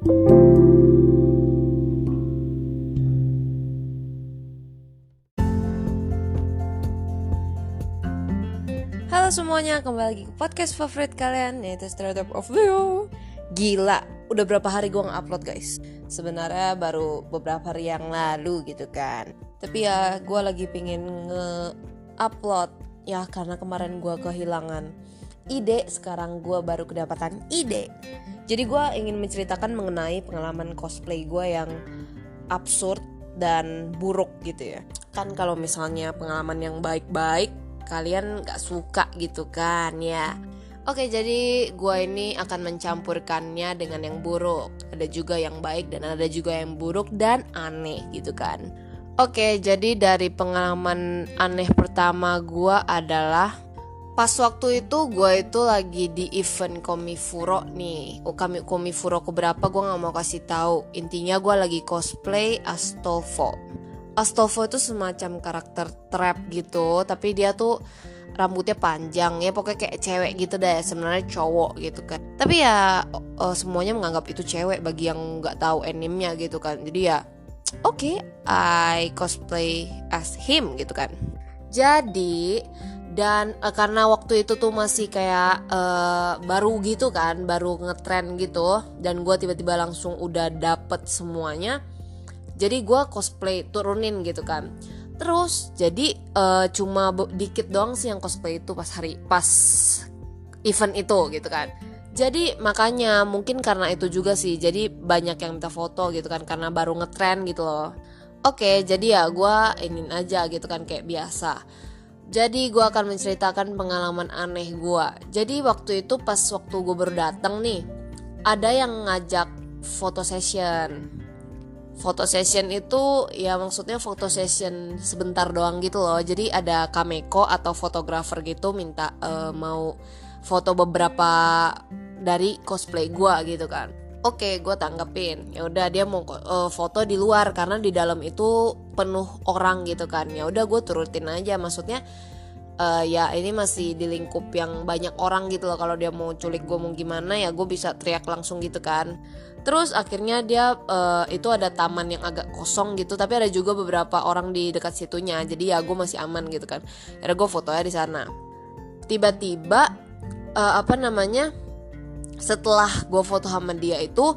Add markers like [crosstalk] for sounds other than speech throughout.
Halo semuanya, kembali lagi ke podcast favorit kalian yaitu Startup of Leo. Gila, udah berapa hari gue nge-upload guys? Sebenarnya baru beberapa hari yang lalu gitu kan. Tapi ya gue lagi pengen nge-upload. Ya karena kemarin gue kehilangan ide Sekarang gue baru kedapatan ide Jadi gue ingin menceritakan mengenai pengalaman cosplay gue yang absurd dan buruk gitu ya. Kan kalau misalnya pengalaman yang baik-baik kalian gak suka gitu kan ya. Oke jadi gue ini akan mencampurkannya dengan yang buruk. Ada juga yang baik dan ada juga yang buruk dan aneh gitu kan. Oke jadi dari pengalaman aneh pertama gue adalah Pas waktu itu gue itu lagi di event Komifuro nih. Oh, kami Komifuro keberapa gue gak mau kasih tahu. Intinya gue lagi cosplay Astolfo. Astolfo itu semacam karakter trap gitu tapi dia tuh rambutnya panjang. Ya pokoknya kayak cewek gitu deh sebenarnya cowok gitu kan. Tapi ya uh, semuanya menganggap itu cewek bagi yang nggak tahu animenya gitu kan. Jadi ya oke okay, I cosplay as him gitu kan. Jadi dan uh, karena waktu itu tuh masih kayak uh, baru gitu kan baru ngetren gitu dan gue tiba-tiba langsung udah dapet semuanya jadi gue cosplay turunin gitu kan. Terus jadi uh, cuma dikit doang sih yang cosplay itu pas hari pas event itu gitu kan. Jadi makanya mungkin karena itu juga sih jadi banyak yang minta foto gitu kan karena baru ngetren gitu loh. Oke jadi ya gue ingin aja gitu kan kayak biasa jadi gue akan menceritakan pengalaman aneh gue jadi waktu itu pas waktu gue baru datang nih ada yang ngajak foto session. Foto session itu ya maksudnya foto session sebentar doang gitu loh. Jadi ada kameko atau fotografer gitu minta uh, mau foto beberapa dari cosplay gue gitu kan. Oke gue tanggepin. Ya udah dia mau uh, foto di luar karena di dalam itu penuh orang gitu kan. Ya udah gue turutin aja. Maksudnya uh, ya ini masih di lingkup yang banyak orang gitu loh. Kalau dia mau culik gue mau gimana ya gue bisa teriak langsung gitu kan. Terus akhirnya dia uh, itu ada taman yang agak kosong gitu. Tapi ada juga beberapa orang di dekat situnya. Jadi ya gue masih aman gitu kan. Akhirnya gue fotonya di sana. Tiba-tiba uh, apa namanya setelah gue foto sama dia itu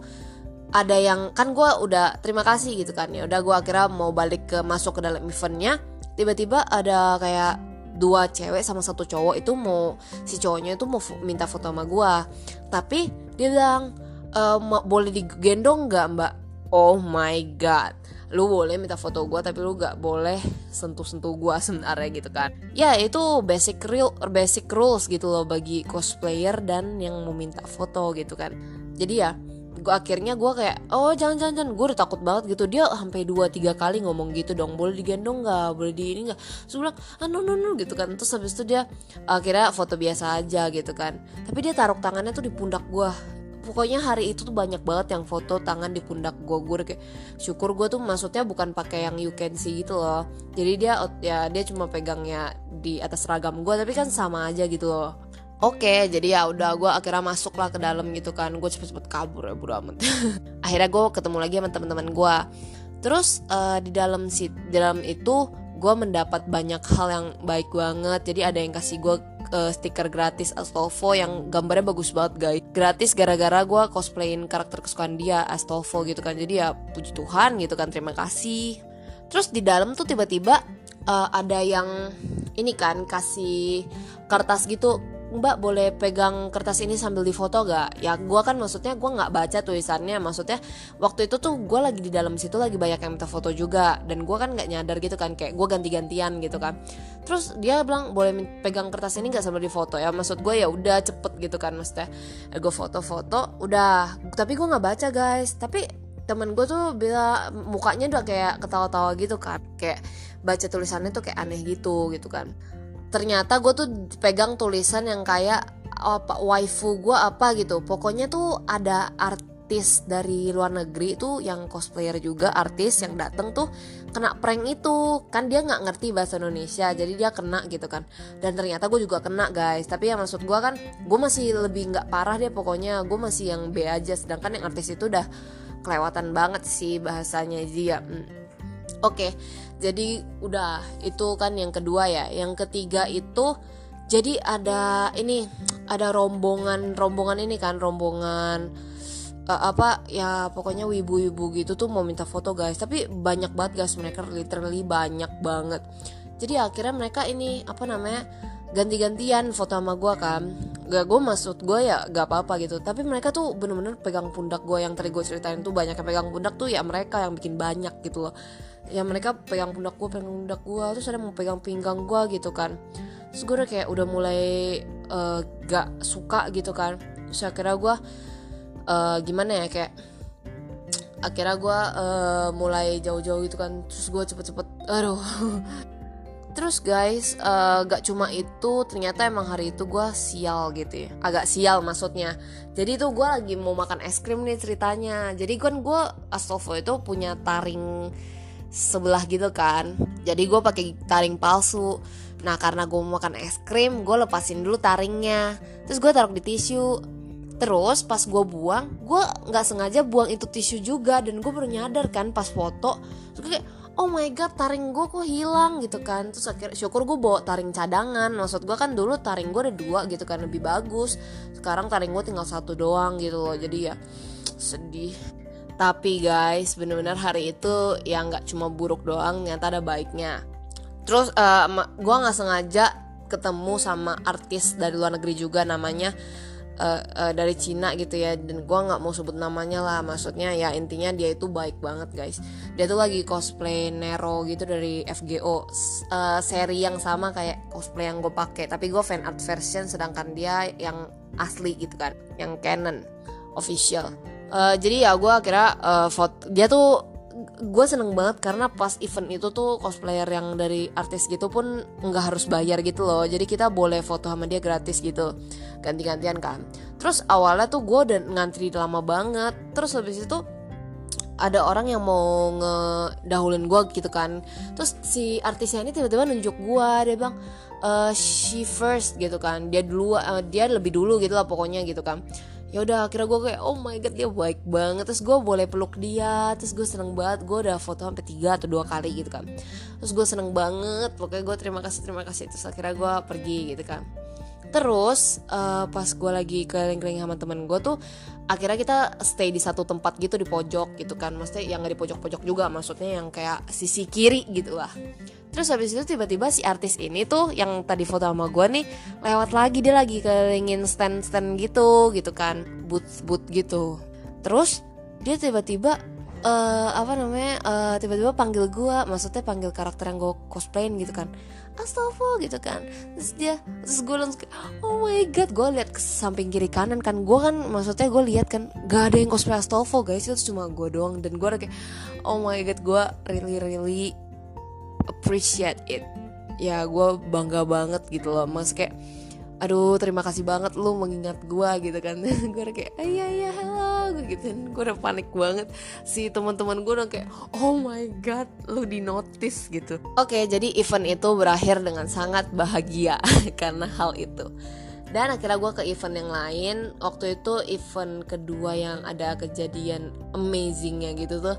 ada yang kan gue udah terima kasih gitu kan ya udah gue akhirnya mau balik ke masuk ke dalam eventnya. Tiba-tiba ada kayak dua cewek sama satu cowok itu mau si cowoknya itu mau minta foto sama gue tapi dia bilang e, boleh digendong nggak mbak? Oh my god. Lu boleh minta foto gue tapi lu gak boleh sentuh-sentuh gue sebenarnya gitu kan. Ya itu basic real basic rules gitu loh bagi cosplayer dan yang mau minta foto gitu kan. Jadi ya gue akhirnya gue kayak oh jangan jangan jangan. Gue udah takut banget gitu. Dia sampai dua tiga kali ngomong gitu dong boleh digendong nggak? Boleh di ini nggak? Terus bilang ah no no no gitu kan. Terus habis itu dia akhirnya foto biasa aja gitu kan. Tapi dia taruh tangannya tuh di pundak gue pokoknya hari itu tuh banyak banget yang foto tangan di pundak gue gue kayak syukur gue tuh maksudnya bukan pakai yang you can see gitu loh. Jadi dia ya dia cuma pegangnya di atas seragam gue tapi kan sama aja gitu loh Oke, jadi ya udah gue akhirnya masuk lah ke dalam gitu kan. Gue cepet-cepet kabur ya buru amat. [laughs] akhirnya gue ketemu lagi sama teman-teman gue. Terus uh, di dalam si di dalam itu gue mendapat banyak hal yang baik banget. Jadi ada yang kasih gue uh, stiker gratis Astolfo yang gambarnya bagus banget guys. Gratis gara-gara gue cosplayin karakter kesukaan dia Astolfo gitu kan. Jadi ya puji Tuhan gitu kan. Terima kasih. Terus di dalam tuh tiba-tiba uh, ada yang ini kan kasih kertas gitu mbak boleh pegang kertas ini sambil difoto gak? Ya gue kan maksudnya gue nggak baca tulisannya. Maksudnya waktu itu tuh gue lagi di dalam situ lagi banyak yang minta foto juga. Dan gue kan nggak nyadar gitu kan Kayak gue ganti-gantian gitu kan. Terus dia bilang boleh pegang kertas ini gak sambil difoto? Ya Maksud gue ya udah cepet gitu kan maksudnya. Ya, Gue foto-foto udah. Tapi gue nggak baca guys. Tapi temen gue tuh bila mukanya udah kayak ketawa-tawa gitu kan. Kayak baca tulisannya tuh kayak aneh gitu gitu kan ternyata gue tuh pegang tulisan yang kayak apa waifu gue apa? gitu. Pokoknya tuh ada arti artis dari luar negeri itu yang cosplayer juga artis yang dateng tuh kena prank itu. Kan dia nggak ngerti bahasa Indonesia jadi dia kena gitu kan. Dan ternyata gue juga kena guys. Tapi yang maksud gue kan gue masih lebih nggak parah deh pokoknya. Gue masih yang B aja sedangkan yang artis itu udah kelewatan banget sih bahasanya. Dia. Oke jadi udah itu kan yang kedua ya. Yang ketiga itu jadi ada ini ada rombongan rombongan ini kan rombongan uh, apa ya pokoknya wibu-wibu gitu tuh mau minta foto guys. Tapi banyak banget guys mereka literally banyak banget. Jadi akhirnya mereka ini apa namanya ganti-gantian foto sama gue kan. Gak gue maksud gue ya gak apa-apa gitu. Tapi mereka tuh bener-bener pegang pundak gue yang tadi gue ceritain tuh banyak yang pegang pundak tuh ya mereka yang bikin banyak gitu loh. Ya mereka pegang pundak gue pegang pundak gue terus ada mau pegang pinggang gue gitu kan. Terus gue udah kayak udah mulai uh, gak suka gitu kan. Terus akhirnya gue uh, gimana ya kayak akhirnya gue uh, mulai jauh-jauh gitu kan. Terus gue cepet-cepet aduh [laughs] terus guys uh, gak cuma itu ternyata emang hari itu gue sial gitu ya. Agak sial maksudnya. Jadi tuh gue lagi mau makan es krim nih ceritanya. Jadi kan gue Astolfo itu punya taring sebelah gitu kan. Jadi gue pakai taring palsu. Nah karena gue mau makan es krim gue lepasin dulu taringnya. Terus gue taruh di tisu. Terus pas gue buang, gue nggak sengaja buang itu tisu juga. Dan gue baru nyadar kan pas foto. Terus kayak oh my god taring gue kok hilang gitu kan. Terus akhirnya syukur gue bawa taring cadangan. Maksud gue kan dulu taring gue ada dua gitu kan lebih bagus. Sekarang taring gue tinggal satu doang gitu loh. Jadi ya sedih. Tapi guys bener-bener hari itu ya nggak cuma buruk doang, ternyata ada baiknya. Terus uh, eh, gue nggak sengaja ketemu sama artis dari luar negeri juga namanya uh, uh, dari Cina gitu ya. Dan gue nggak mau sebut namanya lah. Maksudnya ya intinya dia itu baik banget guys. Dia tuh lagi cosplay Nero gitu dari FGO uh, eh, seri yang sama kayak cosplay yang gue pakai. Tapi gue fan art version sedangkan dia yang asli gitu kan. Yang canon official. Uh, jadi ya gue akhirnya uh, foto dia tuh gue seneng banget karena pas event itu tuh cosplayer yang dari artis gitu pun nggak harus bayar gitu loh. Jadi kita boleh foto sama dia gratis gitu. Ganti-gantian kan. Terus awalnya tuh gue udah ngantri lama banget. Terus habis itu ada orang yang mau ngedahulin gue gitu kan. Terus si artisnya ini tiba-tiba nunjuk gue. Dia bilang uh, she first gitu kan. Dia dulu uh, dia lebih dulu gitu lah pokoknya gitu kan ya udah akhirnya gue kayak oh my god dia baik banget. Terus gue boleh peluk dia. Terus gue seneng banget gue udah foto sampai tiga atau dua kali gitu kan. Terus gue seneng banget pokoknya gue terima kasih terima kasih. Terus akhirnya gue pergi gitu kan terus uh, pas gue lagi keliling-keliling sama temen gue tuh akhirnya kita stay di satu tempat gitu di pojok gitu kan. Maksudnya yang gak di pojok-pojok juga maksudnya yang kayak sisi kiri gitu lah. Terus habis itu tiba-tiba si artis ini tuh yang tadi foto sama gue nih lewat lagi dia lagi kelilingin stand-stand gitu gitu kan. Booth-booth gitu. Terus dia tiba-tiba uh, apa namanya uh, tiba-tiba panggil gue maksudnya panggil karakter yang gue cosplayin gitu kan. Astagfirullah gitu kan. Terus dia terus gue langsung oh my god gue lihat ke samping kiri kanan kan. Gue kan maksudnya gue lihat kan gak ada yang cosplay Astagfirullah guys. Itu cuma gue doang. Dan gue kayak oh my god gue really really appreciate it. Ya gue bangga banget gitu loh. Mas kayak aduh terima kasih banget lu mengingat gue gitu kan. [laughs] Gue kayak iya iya halo gitu gue udah panik banget. Si teman-teman gue udah kayak oh my god lu di notice gitu. Oke jadi event itu berakhir dengan sangat bahagia [laughs] karena hal itu dan akhirnya gue ke event yang lain. Waktu itu event kedua yang ada kejadian amazingnya gitu tuh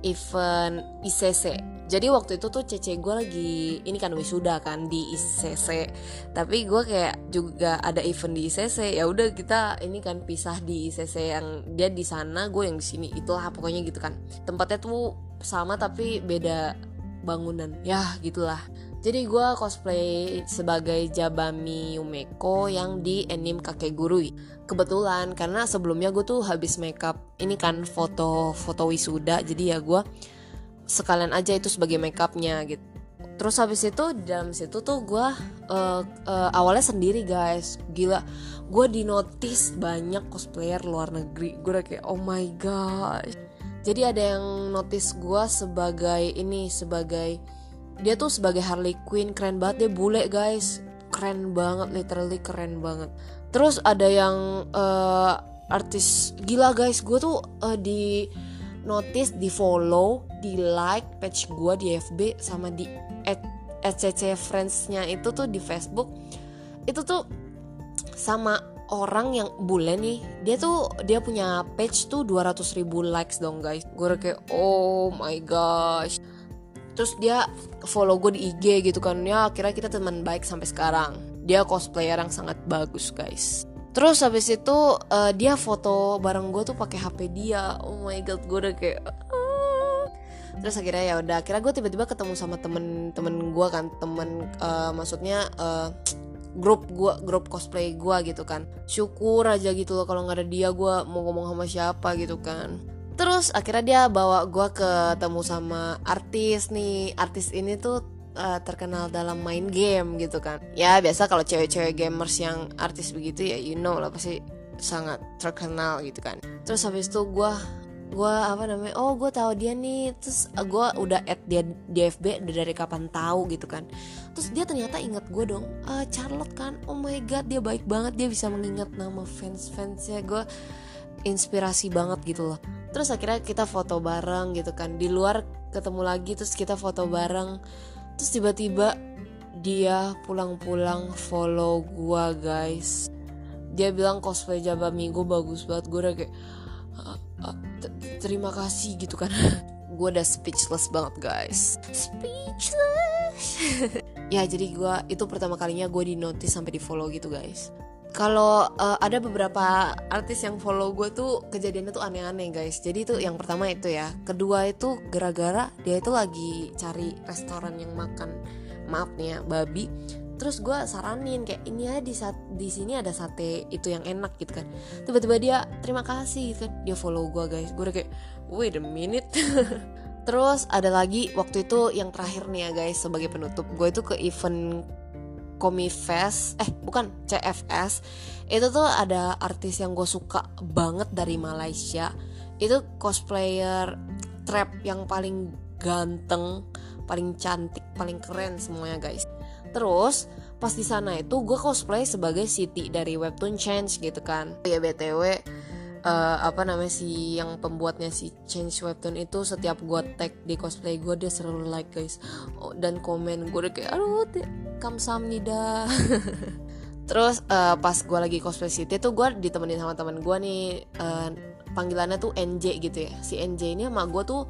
event ICC jadi waktu itu tuh cece gue lagi ini kan wisuda kan di ICC tapi gue kayak juga ada event di ICC ya udah kita ini kan pisah di ICC yang dia di sana gue yang di sini. Itulah pokoknya gitu kan. Tempatnya tuh sama tapi beda bangunan. Ya gitulah jadi gue cosplay sebagai Jabami Yumeko yang di anime Kakek Gurui. Kebetulan karena sebelumnya gue tuh habis makeup ini kan foto-foto wisuda jadi ya gue sekalian aja itu sebagai makeupnya gitu. Terus habis itu dalam situ tuh gue uh, uh, awalnya sendiri guys, gila. Gue di notice banyak cosplayer luar negeri. Gue udah kayak oh my gosh. Jadi ada yang notice gue sebagai ini sebagai dia tuh sebagai Harley Quinn keren banget. Dia bule guys. Keren banget literally keren banget. Terus ada yang uh, artis gila guys. Gue tuh uh, di notice di follow di like page gue di FB sama di SCC friendsnya itu tuh di Facebook. Itu tuh sama orang yang bule nih. Dia tuh dia punya page tuh 200 ribu likes dong guys. Gue kayak oh my gosh terus dia follow gue di IG gitu kan. Ya akhirnya kita teman baik sampai sekarang. Dia cosplayer yang sangat bagus guys. Terus habis itu uh, dia foto bareng gue tuh pakai HP dia. Oh my god gue udah kayak ah. terus akhirnya ya udah akhirnya gue tiba-tiba ketemu sama temen-temen gue kan. Temen uh, maksudnya uh, grup gue grup cosplay gue gitu kan. Syukur aja gitu loh kalau nggak ada dia gue mau ngomong sama siapa gitu kan terus akhirnya dia bawa gue ketemu sama artis nih. Artis ini tuh uh, terkenal dalam main game gitu kan. Ya biasa kalau cewek-cewek gamers yang artis begitu ya you know lah pasti sangat terkenal gitu kan. Terus habis itu gue gue apa namanya oh gue tahu dia nih. Terus uh, gue udah add dia di FB dari kapan tahu gitu kan. Terus dia ternyata inget gue dong uh, Charlotte kan oh my god dia baik banget dia bisa mengingat nama fans fansnya gue inspirasi banget gitu loh terus akhirnya kita foto bareng gitu kan. Di luar ketemu lagi terus kita foto bareng. Terus tiba-tiba dia pulang-pulang follow gua guys. Dia bilang cosplay Jabba Minggu bagus banget. Gue udah kayak ah, ah, terima kasih gitu kan. [laughs] Gue udah speechless banget guys. Speechless. [laughs] Ya jadi gue itu pertama kalinya gue di notice sampai di follow gitu guys kalau uh, ada beberapa artis yang follow gue tuh kejadiannya tuh aneh-aneh guys. Jadi itu yang pertama itu ya. Kedua itu gara-gara dia itu lagi cari restoran yang makan maaf nih ya babi. Terus gue saranin kayak ini ya di saat di sini ada sate itu yang enak gitu kan. Tiba-tiba dia terima kasih gitu kan. Dia follow gue guys. Gue kayak wait a minute. [laughs] Terus ada lagi waktu itu yang terakhir nih ya guys sebagai penutup. Gue itu ke event Komifest eh bukan CFS itu tuh ada artis yang gue suka banget dari Malaysia. Itu cosplayer trap yang paling ganteng paling cantik paling keren semuanya guys. Terus pas di sana itu gue cosplay sebagai Siti dari webtoon Change gitu kan. Ya btw uh, apa namanya si yang pembuatnya si change webtoon itu setiap gue tag di cosplay gue dia selalu like guys. Oh, dan komen gue udah kayak aduh kamsamnida [laughs] terus uh, pas gue lagi cosplay city tuh gue ditemenin sama teman gue nih uh, panggilannya tuh NJ gitu ya. Si NJ ini sama gue tuh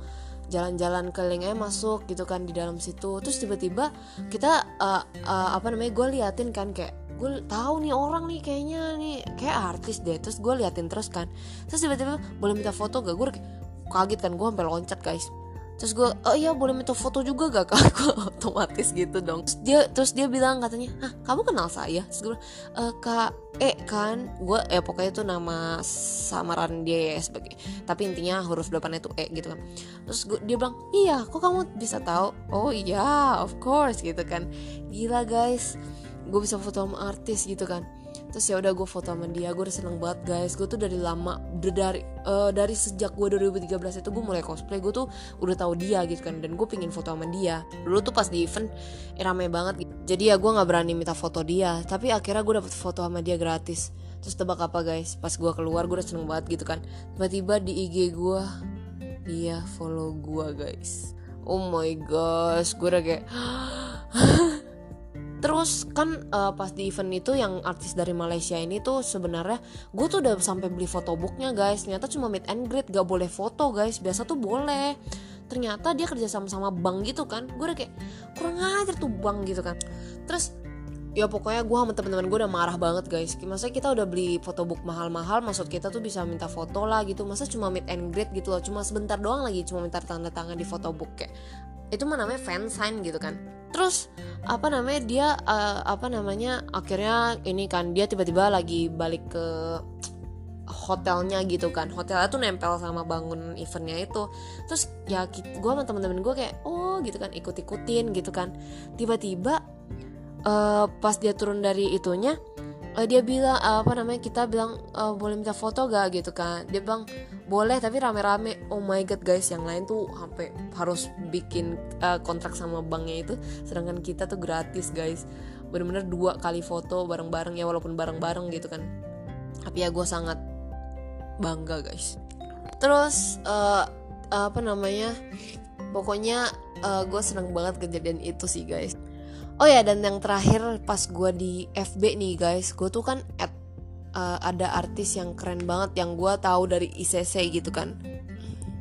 jalan-jalan kelilingnya masuk gitu kan di dalam situ. Terus tiba-tiba kita uh, uh, apa namanya gue liatin kan kayak gue tahu nih orang nih kayaknya nih kayak artis deh. Terus gue liatin terus kan. Terus tiba-tiba boleh minta foto gak gue kaget kan gue sampai loncat guys terus gue oh iya boleh minta foto juga gak [laughs] kak gue otomatis gitu dong. Terus dia terus dia bilang katanya ah kamu kenal saya? Terus gue e, kak E kan gue ya pokoknya itu nama samaran dia ya sebagai tapi intinya huruf depannya itu E gitu kan. Terus gue, dia bilang iya kok kamu bisa tahu? Oh iya of course gitu kan. Gila guys gue bisa foto sama artis gitu kan. Terus ya udah gue foto sama dia gue udah seneng banget guys. Gue tuh dari lama dari uh, dari sejak gue 2013 itu gue mulai cosplay gue tuh udah tahu dia gitu kan. Dan gue pingin foto sama dia. Dulu tuh pas di event eh, rame banget gitu. jadi ya gue nggak berani minta foto dia. Tapi akhirnya gue dapet foto sama dia gratis. Terus tebak apa guys? Pas gue keluar gue udah seneng banget gitu kan. Tiba-tiba di IG gue dia follow gue guys. Oh my gosh gue udah kayak [gasps] [laughs] terus kan uh, pas di event itu yang artis dari Malaysia ini tuh sebenarnya gue tuh udah sampai beli fotobooknya guys. Ternyata cuma meet and greet gak boleh foto guys. Biasa tuh boleh. Ternyata dia kerja sama sama bank gitu kan. Gue udah kayak kurang ajar tuh bank gitu kan. Terus ya pokoknya gue sama temen-temen gue udah marah banget guys. Masa kita udah beli fotobook mahal-mahal maksud kita tuh bisa minta foto lah gitu. Masa cuma meet and greet gitu loh cuma sebentar doang lagi cuma minta tanda tangan di fotobook kayak. Itu mah namanya fan sign gitu kan. Terus apa namanya dia uh, apa namanya akhirnya ini kan dia tiba-tiba lagi balik ke hotelnya gitu kan. Hotelnya tuh nempel sama bangun eventnya itu. Terus ya gue sama temen-temen gue kayak oh gitu kan ikut-ikutin gitu kan. Tiba-tiba uh, pas dia turun dari itunya uh, dia bilang uh, apa namanya kita bilang uh, boleh minta foto gak gitu kan. Dia bilang boleh tapi rame-rame. Oh my god guys yang lain tuh sampai harus bikin uh, kontrak sama banknya itu sedangkan kita tuh gratis guys. Bener-bener dua kali foto bareng-bareng ya walaupun bareng-bareng gitu kan. Tapi ya gue sangat bangga guys. Terus uh, apa namanya pokoknya uh, gue seneng banget kejadian itu sih guys oh ya dan yang terakhir pas gue di FB nih guys. Gue tuh kan at, uh, ada artis yang keren banget yang gue tahu dari ICC gitu kan.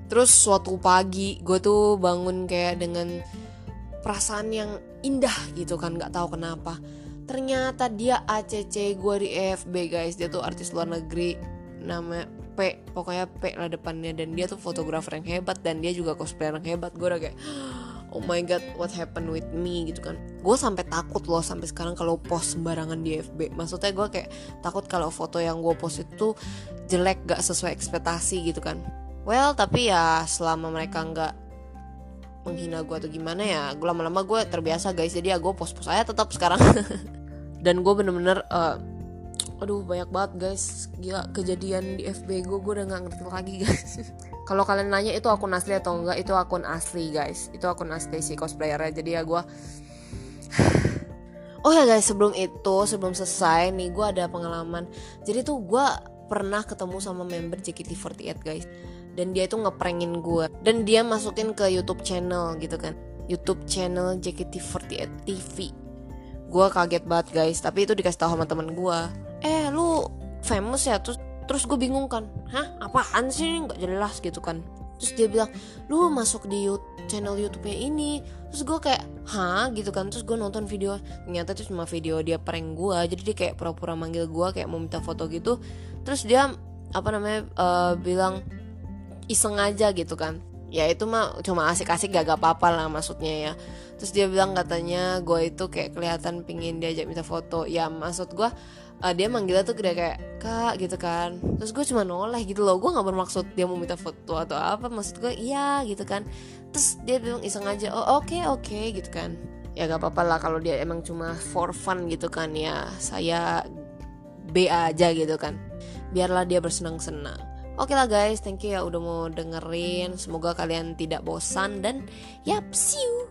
Terus suatu pagi gue tuh bangun kayak dengan perasaan yang indah gitu kan nggak tahu kenapa. Ternyata dia ACC gue di FB guys. Dia tuh artis luar negeri nama P pokoknya P lah depannya. Dan dia tuh fotografer yang hebat dan dia juga cosplayer yang hebat. Gue udah kayak oh my god what happened with me gitu kan. Gue sampai takut loh sampai sekarang kalau post sembarangan di FB maksudnya gue kayak takut kalau foto yang gue post itu jelek gak sesuai ekspektasi gitu kan. Well tapi ya selama mereka nggak menghina gue atau gimana ya gue lama-lama gue terbiasa guys. Jadi ya gue post-post aja tetap sekarang. [laughs] Dan gue bener-bener uh, aduh banyak banget guys. Gila kejadian di FB gue gue udah nggak ngerti lagi guys [laughs] kalau kalian nanya itu akun asli atau enggak? Itu akun asli guys. Itu akun asli si cosplayernya. Jadi ya gue [sighs] oh ya guys sebelum itu sebelum selesai nih gue ada pengalaman. Jadi tuh gue pernah ketemu sama member JKT48 guys. Dan dia itu ngeprengin gue dan dia masukin ke YouTube channel gitu kan. YouTube channel JKT48 TV gue kaget banget guys. Tapi itu dikasih tahu sama temen gue eh lu famous ya? Terus terus gue bingung kan hah apaan sih? Nggak jelas gitu kan. Terus dia bilang lu masuk di YouTube, channel YouTube-nya ini. Terus gue kayak hah? gitu kan. Terus gue nonton video ternyata itu cuma video dia prank gue jadi dia kayak pura-pura manggil gue kayak mau minta foto gitu. Terus dia apa namanya uh, bilang iseng aja gitu kan. Ya itu mah cuma asik-asik gak gak apa-apa lah maksudnya ya. Terus dia bilang katanya gue itu kayak kelihatan pingin diajak minta foto. Ya maksud gue uh, dia manggilnya tuh kayak kak gitu kan. Terus gue cuma noleh gitu loh. Gue nggak bermaksud dia mau minta foto atau apa. Maksud gue iya gitu kan. Terus dia bilang iseng aja oh oke okay, oke okay, gitu kan. Ya gak apa-apa lah kalau dia emang cuma for fun gitu kan. Ya saya B aja gitu kan. Biarlah dia bersenang-senang. Oke lah guys, thank you ya udah mau dengerin. Semoga kalian tidak bosan dan yap, see you.